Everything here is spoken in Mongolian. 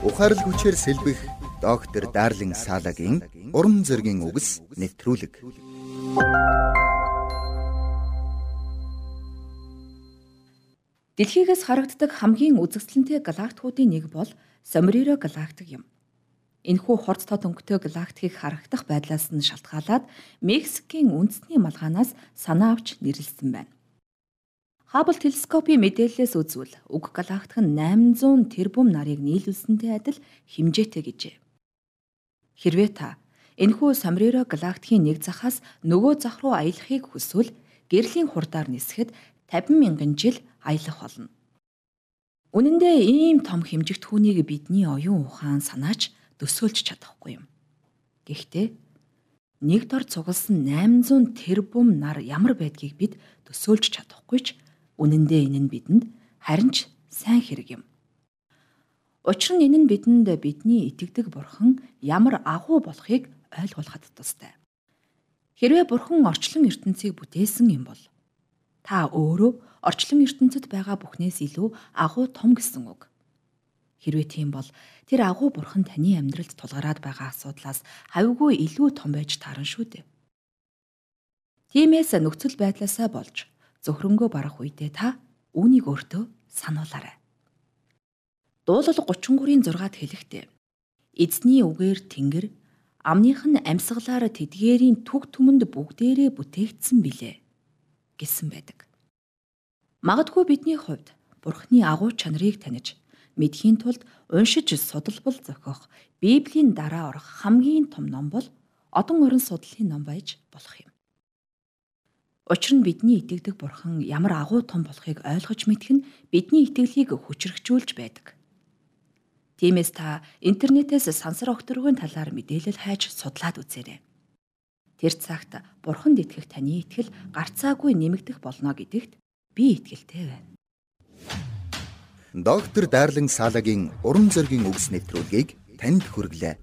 Ухаарлаг хүчээр сэлбэх доктор Дарлин Салагийн уран зөгийн үгс нэвтрүүлэг. Дэлхийгээс харагддаг хамгийн үзэгсэлэнтэй галактикуудын нэг бол Сомриро галактик юм. Энэхүү хурц тод өнгөтэй галактикийг харагдах байдлаас нь шалтгаалаад Мексикийн үндэсний малгаанаас санаа авч нэрлэлсэн байна. Хаббл телескопын мэдээллээс үзвэл уг галактик нь 800 тэрбум нарыг нийлүүлсэнтэй адил хэмжээтэй гэжээ. Хэрвээ та энэхүү Сомриро галактикийн нэг захаас нөгөө зах руу аялахыг хүсвэл гэрлийн хурдаар нисэхэд 50 мянган жил аялах болно. Үнэн дээр ийм том хэмжигт хүнийг бидний оюун ухаан санаач төсөөлж чадахгүй юм. Гэхдээ нэг дор цугласан 800 тэрбум нар ямар байдгийг бид төсөөлж чадахгүй ч үнэн дээр энэ нь бидэнд харин ч сайн хэрэг юм. Учир нь энэ нь бидэнд бидний итгэдэг бурхан ямар агуу болохыг ойлгуулахад тустай. Хэрвээ бурхан орчлон ертөнцийг бүтээсэн юм бол Та өөрөө орчлон ертөнцид байгаа бүхнээс илүү агуу том гэсэн үг. Хэрвээ тийм бол тэр агуу бурхан таны амьдралд тулгараад байгаа асуудлаас хавьгүй илүү том байж таарна шүү дээ. Тиймээс нөхцөл байдлаасаа болж зөвхрөнгөө барах үедээ та үүнийг өөртөө сануулаарай. Дуулал 33-ийн 6-д хэлэхдээ Эзний үгээр тэнгэр амных нь амьсгалаар тэдгээрийн түг түмэнд бүгдээрээ бүтээгдсэн билээ гэсэн байдаг. Магадгүй бидний хувьд Бурхны агуу чанарыг таних, мэдхийн тулд уншиж судалбал зохиох Библийн дараа орох хамгийн том ном бол Одон орон судлалын ном байж болох юм. Учир нь бидний итгэдэг Бурхан ямар агуу том болохыг ойлгож мэдэх нь бидний итгэлийг хүчрхжүүлж байдаг. Тиймээс та интернетээс сансар огторгын талаар мэдээлэл хайж судлаад үзээрэй. Тэр цагт бурханд итгэх таны итгэл гарцаагүй нэмэгдэх болно гэдэгт би итгэлтэй байна. Доктор Дарлин Салагийн уран зөгийн үгс нэвтрүүлгийг танд хүргэлээ.